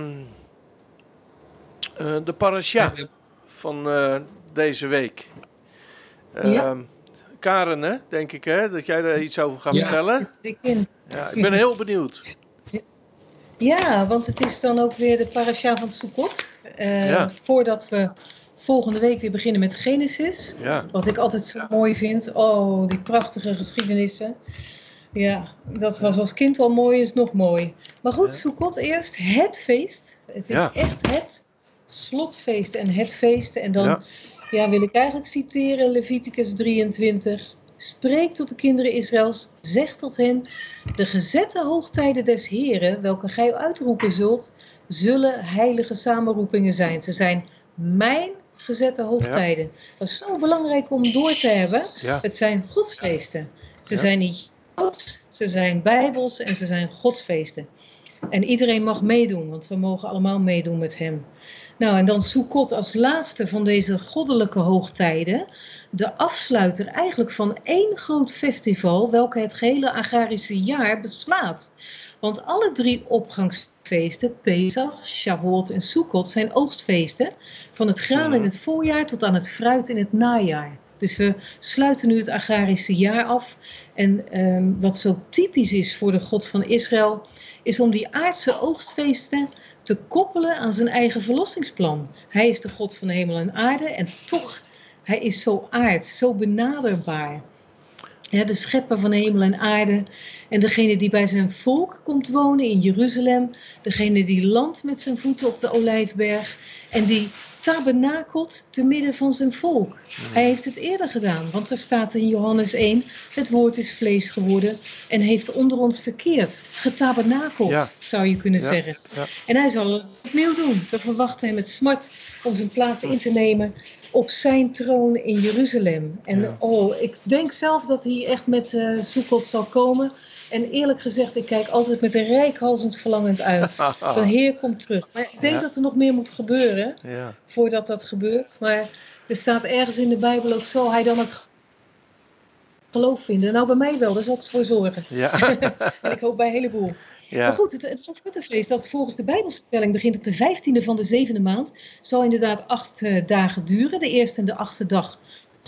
de parasha Ja. Van eh, deze week. Ja. Ehm, Karen, hè, denk ik, hè, dat jij daar iets over gaat Ja. vertellen. Ik in. Ja, ik ben heel benieuwd. Ja, want het is dan ook weer de parasha van Sukkot. Eh, Ja. Voordat we volgende week weer beginnen met Genesis. Ja, Wat ik altijd zo mooi vind. Oh, die prachtige geschiedenissen. Ja, dat was als kind al mooi, is nog mooi. Maar goed, Ja. Sukkot eerst. Het feest. Het is Ja. echt het slotfeest en het feest. En dan Ja. ja. wil ik eigenlijk citeren Leviticus 23. Spreek tot de kinderen Israëls, zeg tot hen, de gezette hoogtijden des Heren, welke gij uitroepen zult, zullen heilige samenroepingen zijn. Ze zijn mijn gezette hoogtijden. Dat is zo belangrijk om door te hebben. ja, Het zijn godsfeesten. Ze zijn niet joods, ze zijn bijbels en ze zijn godsfeesten. En iedereen mag meedoen, want we mogen allemaal meedoen met hem. Nou, en dan Sukkot als laatste van deze goddelijke hoogtijden. De afsluiter eigenlijk van één groot festival, welke het gehele agrarische jaar beslaat. Want alle drie opgangsfeesten, Pesach, Shavuot en Sukkot, zijn oogstfeesten. Van het graan in het voorjaar tot aan het fruit in het najaar. Dus we sluiten nu het agrarische jaar af. En ehm, wat zo typisch is voor de God van Israël, is om die aardse oogstfeesten te koppelen aan zijn eigen verlossingsplan. Hij is de God van hemel en aarde en toch, hij is zo aards, zo benaderbaar. De schepper van hemel en aarde en degene die bij zijn volk komt wonen in Jeruzalem, degene die landt met zijn voeten op de olijfberg en die tabernakelt te midden van zijn volk. Hij heeft het eerder gedaan, want er staat in Johannes 1: Het woord is vlees geworden en heeft onder ons verkeerd. Getabernakeld, Ja. zou je kunnen Ja, zeggen. ja. En hij zal het opnieuw doen. We verwachten hem met smart om zijn plaats in te nemen op zijn troon in Jeruzalem. En oh, ik denk zelf dat hij echt met eh Sukkot zal komen. En eerlijk gezegd, ik kijk altijd met een rijkhalsend verlangend uit. De Heer komt terug. Maar ik denk Ja. dat er nog meer moet gebeuren Ja. voordat dat gebeurt. Maar er staat ergens in de Bijbel ook, zal hij dan het geloof vinden? Nou, bij mij wel, daar zal ik voor zorgen. Ja. En ik hoop bij een heleboel. Maar ja. goed, het, het dat volgens de Bijbelstelling begint op de 15e van de zevende maand, zal inderdaad acht eh, dagen duren. De eerste en de achtste dag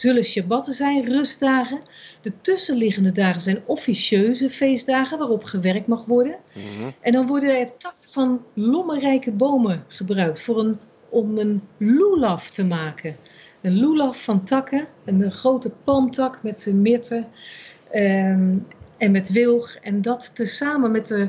zullen Shabbatten zijn, rustdagen. De tussenliggende dagen zijn officieuze feestdagen waarop gewerkt mag worden. Mhm. En dan worden er takken van lommerrijke bomen gebruikt voor een, om een lulaf te maken. Een lulaf van takken, een, grote palmtak met mirte ehm, en met wilg. En dat tezamen met de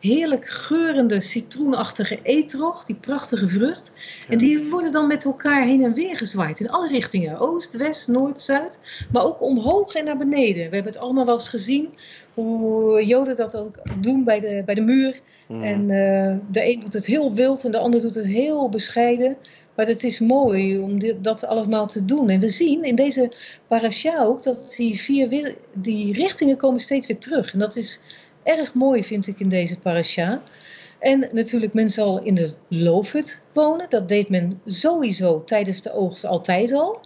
heerlijk geurende citroenachtige etrog, die prachtige vrucht. En die worden dan met elkaar heen en weer gezwaaid in alle richtingen. Oost, west, noord, zuid. Maar ook omhoog en naar beneden. We hebben het allemaal wel eens gezien hoe Joden dat ook doen bij de, bij de muur. Mhm. En eh, de een doet het heel wild en de ander doet het heel bescheiden. Maar het is mooi om dit, dat allemaal te doen. En we zien in deze parasha ook dat die vier die richtingen komen steeds weer terug. En dat is erg mooi, vind ik, in deze parasha. En natuurlijk, men zal in de loofhut wonen. Dat deed men sowieso tijdens de oogst altijd al.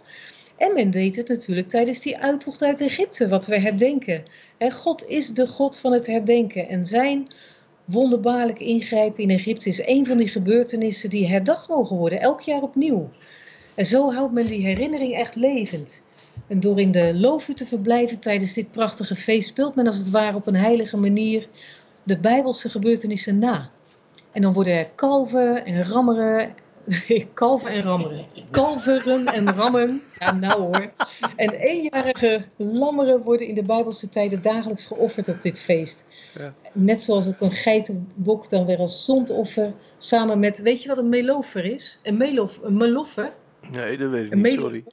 En men deed het natuurlijk tijdens die uittocht uit Egypte, wat we herdenken. God is de God van het herdenken. En zijn wonderbaarlijk ingrijpen in Egypte is een van die gebeurtenissen die herdacht mogen worden, elk jaar opnieuw. En zo houdt men die herinnering echt levend. En door in de loofhut te verblijven tijdens dit prachtige feest speelt men als het ware op een heilige manier de Bijbelse gebeurtenissen na. En dan worden er kalven en rammeren, kalven en rammeren, kalveren en rammen, ja nou hoor. En eenjarige lammeren worden in de Bijbelse tijden dagelijks geofferd op dit feest. Ja. Net zoals ook een geitenbok dan weer als zondoffer, samen met, weet je wat een melofer is? Een, melof, een meloffer? Nee, dat weet ik niet, sorry.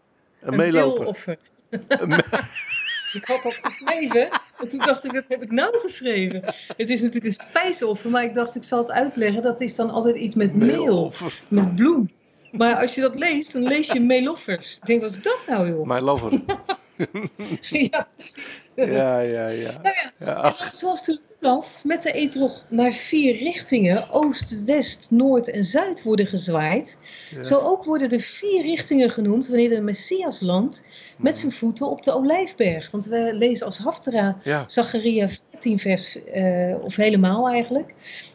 Een meeloffer. Een Ik had dat geschreven en toen dacht ik, dat heb ik nou geschreven. Het is natuurlijk een spijsoffer, maar ik dacht, ik zal het uitleggen. Dat is dan altijd iets met meel, met bloem. Maar als je dat leest, dan lees je meeloffers. Ik denk, wat is dat nou joh? My lover. Ja, precies. Ja, ja, ja. Nou ja, ja Zoals de Rudolf met de etrog naar vier richtingen, oost, west, noord en zuid worden gezwaaid. ja. Zo ook worden de vier richtingen genoemd wanneer de Messias landt met zijn voeten op de Olijfberg. Want we lezen als Haftara Ja, Zacharia 14 vers, eh, of helemaal eigenlijk.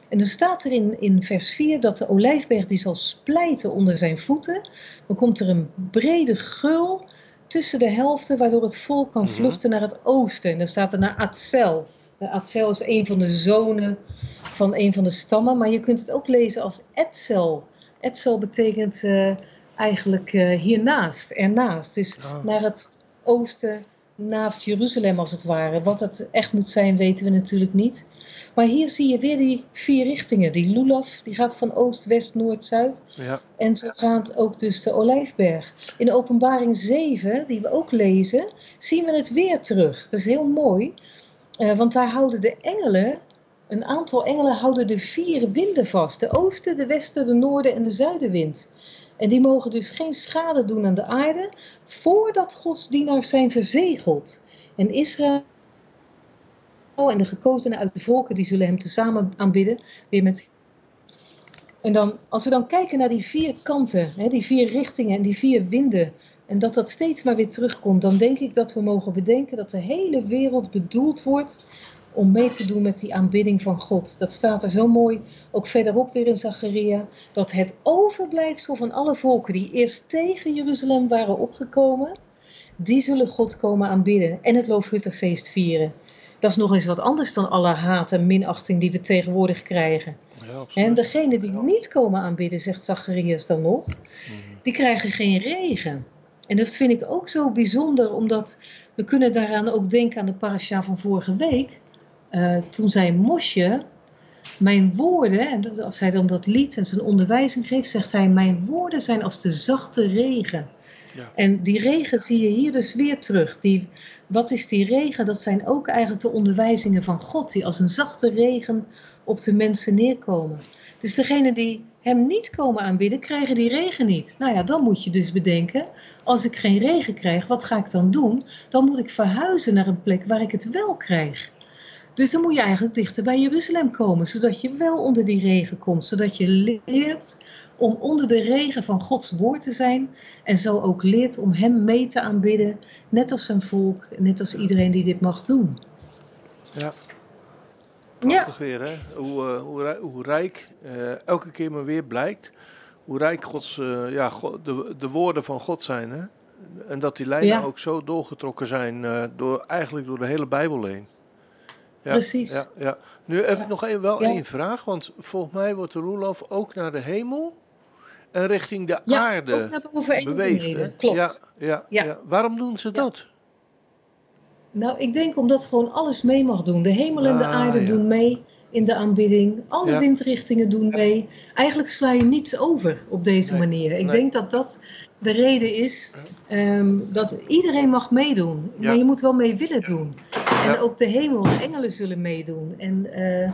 En dan staat er in, in vers 4 dat de olijfberg die zal splijten onder zijn voeten. Dan komt er een brede geul tussen de helften, waardoor het volk kan Mhm. vluchten naar het oosten. En dan staat er naar Atzel. Atzel is een van de zonen van een van de stammen, maar je kunt het ook lezen als Etzel. Etzel betekent eh, eigenlijk eh, hiernaast, ernaast. Dus Ah. naar het oosten, naast Jeruzalem als het ware. Wat het echt moet zijn, weten we natuurlijk niet. Maar hier zie je weer die vier richtingen. Die Lulaf, die gaat van oost, west, noord, zuid. ja. En zo gaat ook dus de Olijfberg. In openbaring 7, die we ook lezen, zien we het weer terug. Dat is heel mooi. eh, want daar houden de engelen, een aantal engelen houden de vier winden vast. De oosten, de westen, de noorden en de zuidenwind. En die mogen dus geen schade doen aan de aarde voordat Gods dienaars zijn verzegeld. En Israël en de gekozenen uit de volken, die zullen hem tezamen aanbidden. Weer met en dan, als we dan kijken naar die vier kanten, hè, die vier richtingen en die vier winden, en dat dat steeds maar weer terugkomt, dan denk ik dat we mogen bedenken dat de hele wereld bedoeld wordt om mee te doen met die aanbidding van God. Dat staat er zo mooi, ook verderop weer in Zacharia, dat het overblijfsel van alle volken die eerst tegen Jeruzalem waren opgekomen, die zullen God komen aanbidden en het Loofhuttenfeest vieren. Dat is nog eens wat anders dan alle haat en minachting die we tegenwoordig krijgen. ja En degenen die niet komen aanbidden, zegt Zacharias dan nog, Mhm. die krijgen geen regen. En dat vind ik ook zo bijzonder, omdat we kunnen daaraan ook denken aan de parasha van vorige week. Eh, toen zei Mosje, mijn woorden, en als hij dan dat lied en zijn onderwijzing geeft, zegt hij, mijn woorden zijn als de zachte regen. En die regen zie je hier dus weer terug. Die, wat is die regen? Dat zijn ook eigenlijk de onderwijzingen van God, die als een zachte regen op de mensen neerkomen. Dus degenen die hem niet komen aanbidden, krijgen die regen niet. Nou ja, dan moet je dus bedenken, als ik geen regen krijg, wat ga ik dan doen? Dan moet ik verhuizen naar een plek waar ik het wel krijg. Dus dan moet je eigenlijk dichter bij Jeruzalem komen, zodat je wel onder die regen komt. Zodat je leert om onder de regen van Gods woord te zijn. En zo ook leert om Hem mee te aanbidden, net als zijn volk, net als iedereen die dit mag doen. Ja. Ja, Prachtig weer, hè? Hoe, eh, hoe, hoe rijk eh, elke keer maar weer blijkt hoe rijk Gods, eh, ja, God- de, de woorden van God zijn, hè? En dat die lijnen Ja. ook zo doorgetrokken zijn, door, eigenlijk door de hele Bijbel heen. Ja, Precies. Ja, ja. Nu heb ik nog even, wel Ja. één vraag, want volgens mij wordt de Roelof ook naar de hemel en richting de ja aarde ook naar boven en beweegt. hè? beneden. Klopt. Ja, ja, ja. Waarom doen ze dat? Nou, ik denk omdat gewoon alles mee mag doen. De hemel en de Ah, aarde doen mee in de aanbidding. Alle windrichtingen doen mee. Eigenlijk sla je niets over op deze Nee, manier. Ik nee. denk dat dat de reden is ehm, dat iedereen mag meedoen. Maar je moet wel mee willen doen. En ook de hemel, de engelen zullen meedoen. En eh, eh,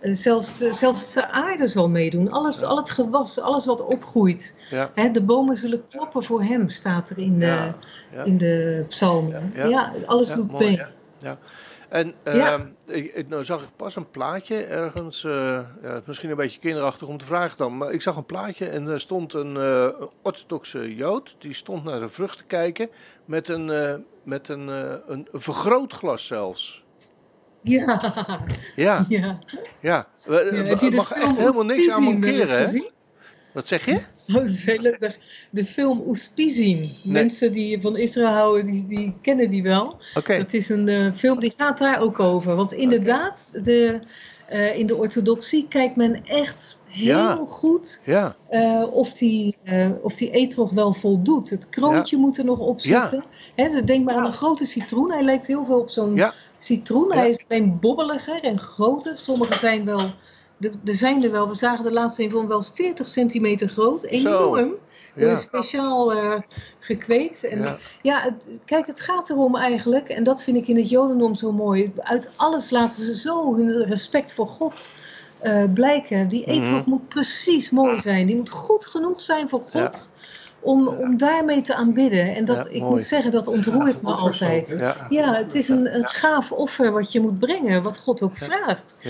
zelfs, de, zelfs de aarde zal meedoen. Alles, Al het gewas, alles wat opgroeit. Hè, de bomen zullen klappen voor hem, staat er in de, in de psalmen. Ja, alles doet mee. Ja. En Ja. Ik, nou zag ik pas een plaatje ergens, eh, ja, misschien een beetje kinderachtig om te vragen dan, maar ik zag een plaatje en er stond een eh, orthodoxe jood, die stond naar de vrucht te kijken met een, eh, met een, een vergrootglas zelfs. Ja, Ja, ja. ja. ja. Mag echt helemaal niks aan mankeren, hè? Wat zeg je? Oh, dat is heel leuk. De, de film Oespizien. Mensen die van Israël houden, die, die kennen die wel. Oké, Dat is een eh, film die gaat daar ook over. Want inderdaad, de, eh, in de orthodoxie kijkt men echt heel Ja. goed ja, eh, of, die, of die eetrog wel voldoet. Het kroontje moet er nog op zitten. Dus denk maar aan een grote citroen. Hij lijkt heel veel op zo'n citroen. Hij is alleen bobbeliger en groter. Sommige zijn wel, er zijn er wel, we zagen de laatste een van wel 40 centimeter groot. Enorm. Ja, is speciaal eh, gekweekt. En ja, ja, het- kijk, het gaat erom eigenlijk, en dat vind ik in het Jodendom zo mooi. Uit alles laten ze zo hun respect voor God eh, blijken. Die eetrog Mhm. moet precies mooi zijn. Die moet goed genoeg zijn voor Ja. Om, om daarmee te aanbidden. En dat, Ja, ik mooi. moet zeggen, dat ontroert me ook, altijd. Ja. Het is een, een gaaf offer wat je moet brengen, wat God ook vraagt.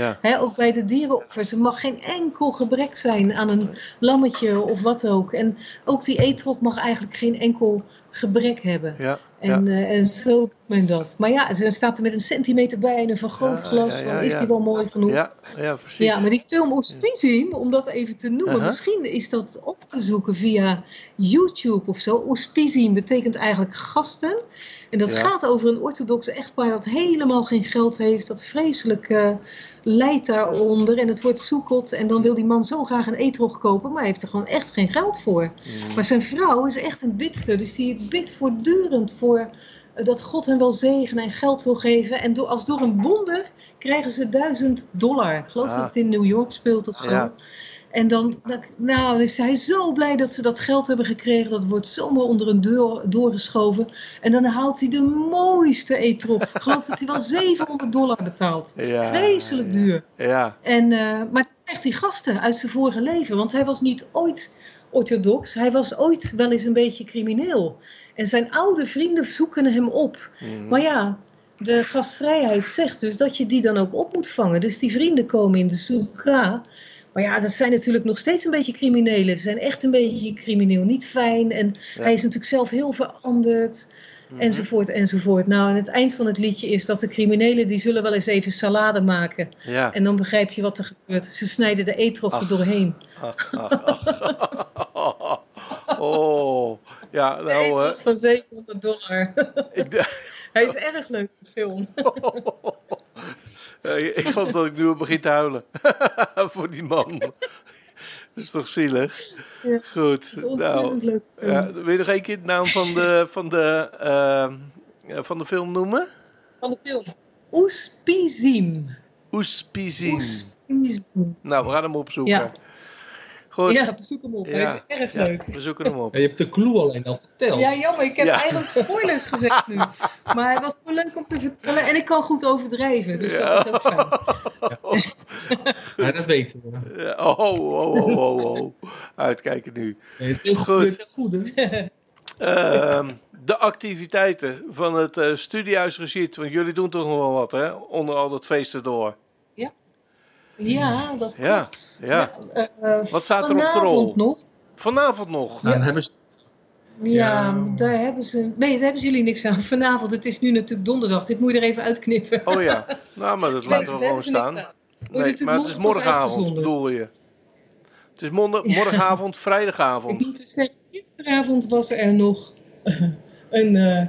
ook bij de dierenoffers, er mag geen enkel gebrek zijn aan een lammetje of wat ook. En ook die eetrog mag eigenlijk geen enkel gebrek hebben. ja, En, eh, en zo men dat. Maar ja, ze staat er met een centimeter bij en een vergrootglas. Ja, ja, ja, van, is die wel mooi genoeg? ja, ja, precies. Ja, maar die film Ospizim, om dat even te noemen, misschien is dat op te zoeken via YouTube of zo. Ospizim betekent eigenlijk gasten. En dat gaat over een orthodoxe echtpaar dat helemaal geen geld heeft, dat vreselijk eh lijdt daaronder. En het wordt zoekot en dan wil die man zo graag een eetrog kopen, maar hij heeft er gewoon echt geen geld voor. Mm. Maar zijn vrouw is echt een bidster, dus die bidt voortdurend voor dat God hem wel zegen en geld wil geven. En als door een wonder krijgen ze duizend dollar. Ik geloof Ah. dat het in New York speelt of zo. Ja. En dan, dan nou, is hij zo blij dat ze dat geld hebben gekregen. Dat wordt zomaar onder een deur doorgeschoven. En dan houdt hij de mooiste eetrog. Ik geloof dat hij wel 700 dollar betaalt. Ja, Vreselijk duur. Ja, En, eh, maar hij krijgt die gasten uit zijn vorige leven. Want hij was niet ooit orthodox. Hij was ooit wel eens een beetje crimineel. En zijn oude vrienden zoeken hem op. Mhm. Maar ja, de gastvrijheid zegt dus dat je die dan ook op moet vangen. Dus die vrienden komen in de soeka. Maar ja, dat zijn natuurlijk nog steeds een beetje criminelen. Ze zijn echt een beetje crimineel, niet fijn. En Ja. hij is natuurlijk zelf heel veranderd. Mhm. Enzovoort, enzovoort. Nou, en het eind van het liedje is dat de criminelen... die zullen wel eens even salade maken. Ja. En dan begrijp je wat er gebeurt. Ze snijden de eetrog er Ach. doorheen. Ach, ach, ach. Oh, ja, nou, eh, van 700 dollar. ik, Hij is erg leuk, de film. Eh, ik geloof dat ik nu al begin te huilen. Voor die man. Dat is toch zielig? Ja, Goed. Het is ontzettend Nou, leuk. ja, wil je nog één keer de naam van de, van de, ehm, ja, van de film noemen? Van de film. Oespizim. Oespizien. Easy. Nou, we gaan hem opzoeken. Ja. Goed. Ja, zoek hem op. Ja. Hij is erg Ja, leuk. we zoeken hem op. Ja, je hebt de clue alleen al verteld. Ja, jammer. Ik heb Ja. eigenlijk spoilers gezegd nu. Maar het was zo leuk om te vertellen. En ik kan goed overdrijven. Dus Ja. dat is ook fijn. Ja, dat weten we. Oh, oh, oh, oh, oh. Uitkijken nu. Nee, het is Goed. goed. Het is goed hè? Ehm, de activiteiten van het eh studiehuis Regiet. Want jullie doen toch nog wel wat, hè? Onder al dat feesten door. Ja, dat Ja, klopt. ja. eh, eh, Wat staat er op vanavond trol? nog. Vanavond nog. Dan hebben ze Ja, Ja. daar hebben ze. Nee, daar hebben jullie niks aan. Vanavond, het is nu natuurlijk donderdag. Dit moet je er even uitknippen. Oh ja. Nou, maar dat Nee, laten we gewoon ze staan. Nee, natuurlijk maar het is morgenavond, bedoel je? Het is morgenavond, Ik vrijdagavond. moet dus zeggen, gisteravond was er nog een, eh, eh,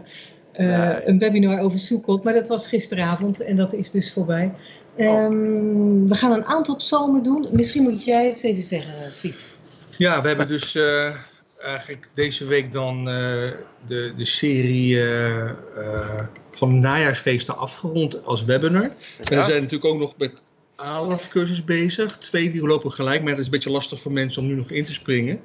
Nee. een webinar over Soekot, maar dat was gisteravond en dat is dus voorbij. Oh. Ehm, we gaan een aantal psalmen doen. Misschien moet jij het even zeggen, Siet. Ja, we hebben dus eh, eigenlijk deze week dan eh, de, de serie eh, eh, van najaarsfeesten afgerond als webinar. En we zijn natuurlijk ook nog met ALAF-cursus bezig. Twee die lopen gelijk, maar dat is een beetje lastig voor mensen om nu nog in te springen.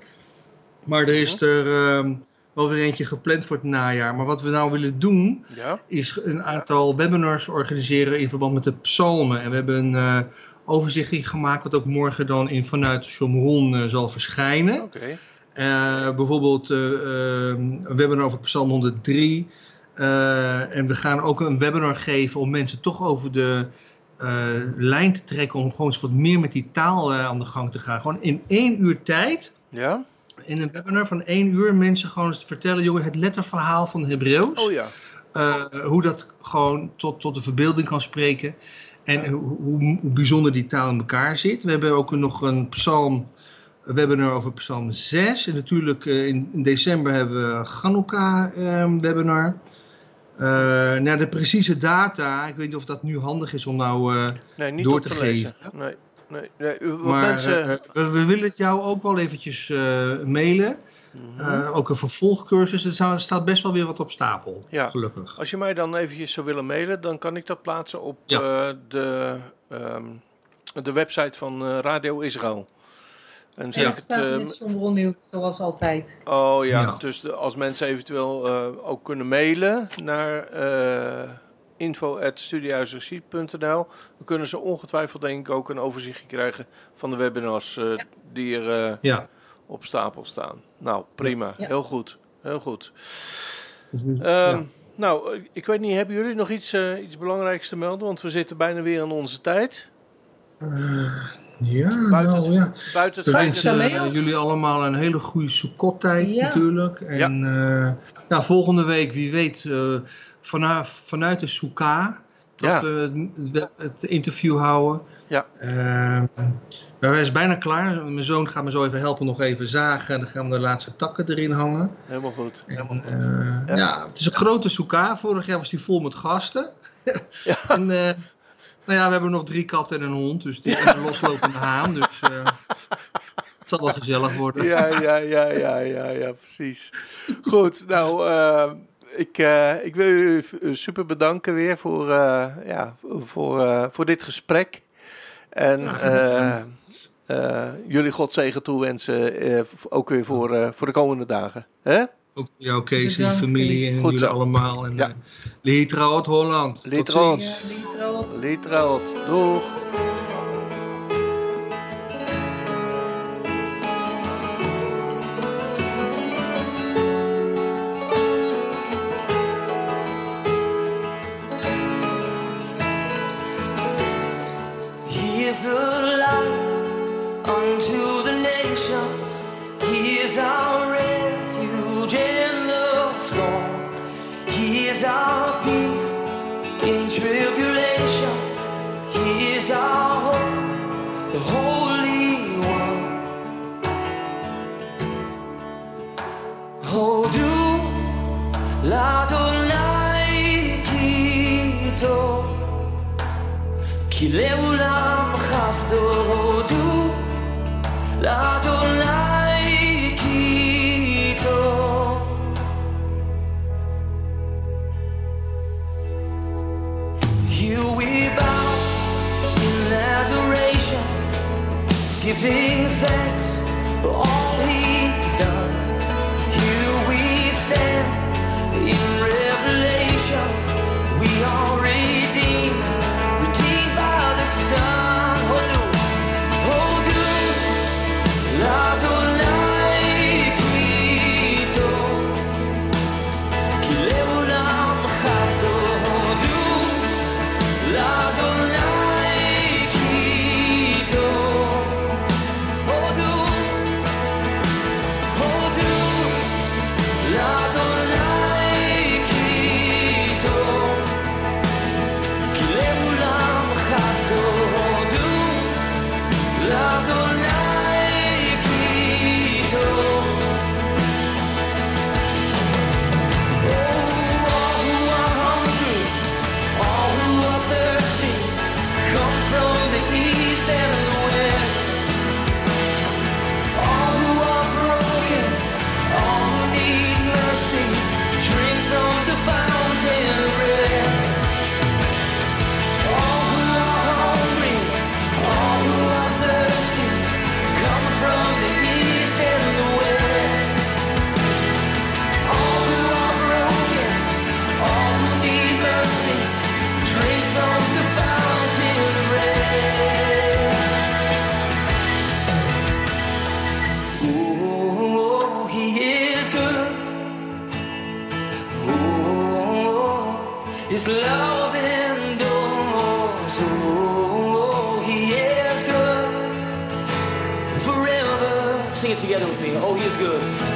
Maar er is er ehm, wel weer eentje gepland voor het najaar. Maar wat we nou willen doen, Ja? is een aantal webinars organiseren in verband met de psalmen. En we hebben een eh overzichtje gemaakt, wat ook morgen dan in, vanuit Chomron eh, zal verschijnen. Oké. Eh, bijvoorbeeld eh, ehm, een webinar over Psalm 103. Eh, en we gaan ook een webinar geven om mensen toch over de lijn te trekken. Om gewoon eens wat meer met die taal aan de gang te gaan. Gewoon in één uur tijd. Ja? In een webinar van één uur mensen gewoon eens te vertellen, jongen, het letterverhaal van de Hebreeuws. Oh ja. Eh, hoe dat gewoon tot, tot de verbeelding kan spreken. En hoe, hoe, hoe bijzonder die taal in elkaar zit. We hebben ook nog een psalm, een webinar over psalm 6. En natuurlijk eh, in, in december hebben we Chanukka eh, webinar. Eh nou, de precieze data, ik weet niet of dat nu handig is om nou... Nee, niet Door te te lezen. geven. Nee, nee, nee. maar mensen... eh, we, we willen het jou ook wel eventjes eh, mailen. Mhm. Eh, ook een vervolgcursus. Er sta- staat best wel weer wat op stapel, Ja. gelukkig. Als je mij dan eventjes zou willen mailen, dan kan ik dat plaatsen op Ja. eh, de, ehm, de website van eh, Radio Israël. En ik het, staat in ehm, het nieuws, zoals altijd. Oh ja, Ja. dus de- als mensen eventueel eh, ook kunnen mailen naar uh, info.studiehuisregiet.nl dan kunnen ze ongetwijfeld denk ik ook een overzichtje krijgen van de webinars eh, die er eh, Ja. op stapel staan. Nou, prima. Ja. Heel goed. Heel goed. Dus we- Ehm, ja. Nou, ik- ik weet niet, hebben jullie nog iets, eh, iets belangrijks te melden? Want we zitten bijna weer aan onze tijd. Ja, Buiten nou, het- ja. Buiten het wensen jullie allemaal een hele goede Sukkot-tijd Ja. natuurlijk. En eh, ja, volgende week, wie weet, eh, vanuit, vanuit de Soeka, dat Ja. we het, het interview houden. Ja. Eh, maar hij is bijna klaar. Mijn zoon gaat me zo even helpen nog even zagen. Dan gaan we de laatste takken erin hangen. Helemaal goed. En, Helemaal goed. eh, Ja. ja. het is een grote Soeka. Vorig jaar was die vol met gasten. Ja. en, eh, nou ja, we hebben nog drie katten en een hond. Dus die en een loslopende haan. Dus eh, het zal wel gezellig worden. Ja, ja, ja, ja, ja, ja, precies. Goed, nou, eh, ik, eh, ik wil jullie super bedanken weer voor, eh, ja, voor, eh, voor dit gesprek. En eh, eh, jullie God zegen toewensen, eh, ook weer voor, eh, voor de komende dagen. Hè? Ook voor jou, Kees, en je familie Kees. en Goed jullie zo. allemaal. En Ja. Holland. Lietraut. Lietraut, doeg! כי לעולם חסדו הודו Together with me. Oh, He is good.